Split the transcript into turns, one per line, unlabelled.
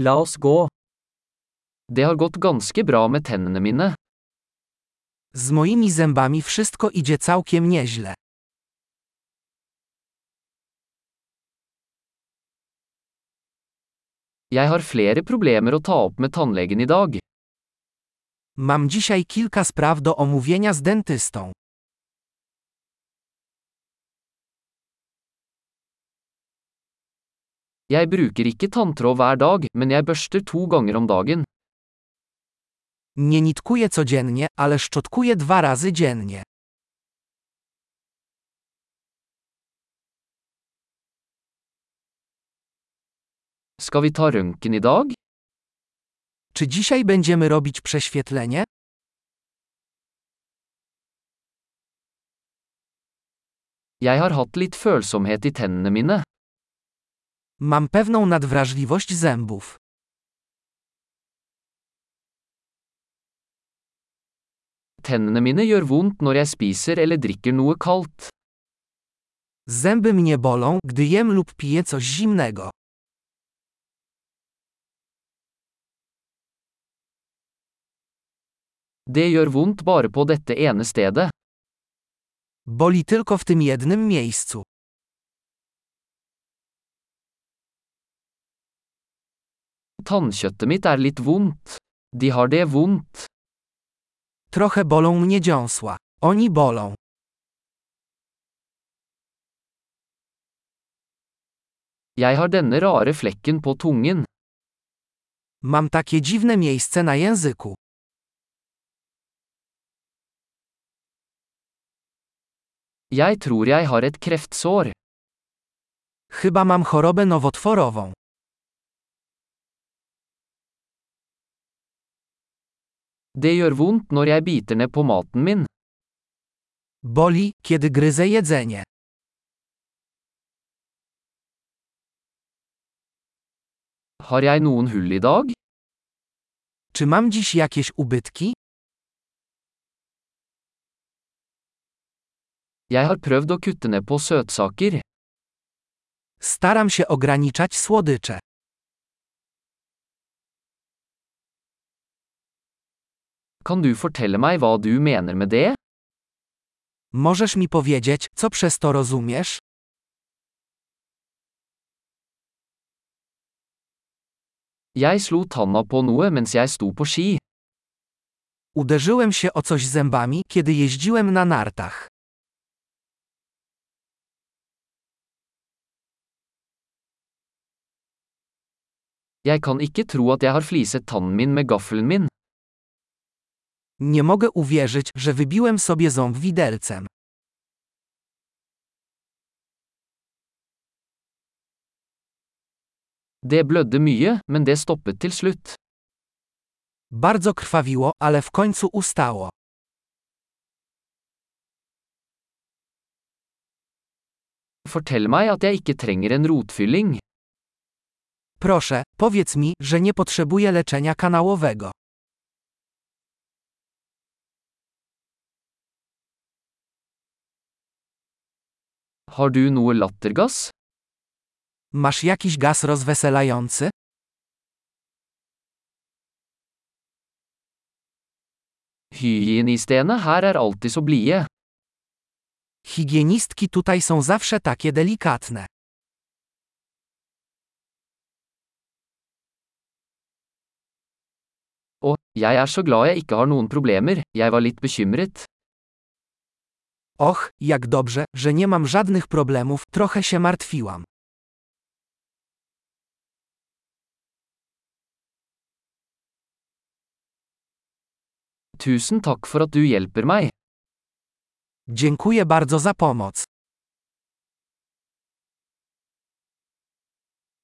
La oss gå.
Det har gått ganske bra med tennene mine.
Z moimi zębami wszystko idzie całkiem nieźle.
Jeg har flere problemer å ta opp med tannlegen i dag.
Mam dzisiaj kilka spraw do omówienia z dentystą.
Jeg bruker ikke tanntråd hver dag, men jeg børster to ganger om dagen.
Nie nitkuję codziennie, ale szczotkuję dwa razy dziennie.
Skal vi ta røntgen i dag?
Czy dzisiaj będziemy robić prześwietlenie?
Jeg har hatt litt følsomhet i tennene mine.
Mam pewną nadwrażliwość zębów.
Tennene mine gjør vondt når jeg spiser eller drikker noe kaldt.
Zęby mnie bolą, gdy jem lub piję coś zimnego.
Det gjør vondt bare på dette ene stedet.
Boli tylko w tym jednym miejscu.
Tannkjøttet mitt er litt vondt. De har det vondt.
Trochę bolą mnie dziąsła. Oni bolą.
Jeg har denne rare flekken på tungen.
Mam takie dziwne miejsce na języku.
Jeg tror jeg har et kreftsår.
Chyba mam chorobę nowotworową.
Det gjør vondt når jeg biter ned på maten min.
Boli, kiedy gryzę jedzenie.
Har jeg noen hull i dag?
Czy mam dziś jakieś ubytki?
Jeg har prøvd å kutte ned på søtsaker.
Staram się ograniczać słodycze.
Kan du fortelle meg hva du mener med det?
Możesz mi powiedzieć, co przez to rozumiesz?
Jeg slo tanna på noe mens jeg sto på ski.
Uderzyłem się o coś zębami, kiedy jeździłem na nartach.
Jeg kan ikke tro at jeg har fliset tannen min med gaffelen min.
Nie mogę uwierzyć, że wybiłem sobie ząb widelcem.
Det blødde mye, men det stoppet til slutt.
Bardzo krwawiło, ale w końcu ustało.
Fortell meg at jeg ikke trenger en rotfylling.
Proszę, powiedz mi, że nie potrzebuję leczenia kanałowego.
Har du noe lattergass?
Masz jakiś gaz rozweselający?
Hygienistene her er alltid så blide.
Higienistki tutaj są zawsze takie delikatne.
Og, jeg er så glad jeg ikke har noen problemer, jeg var litt bekymret.
Och, jak dobrze, że nie mam żadnych problemów, trochę się martwiłam.
Tusen takk for at du hjelper meg.
Dziękuję bardzo za pomoc.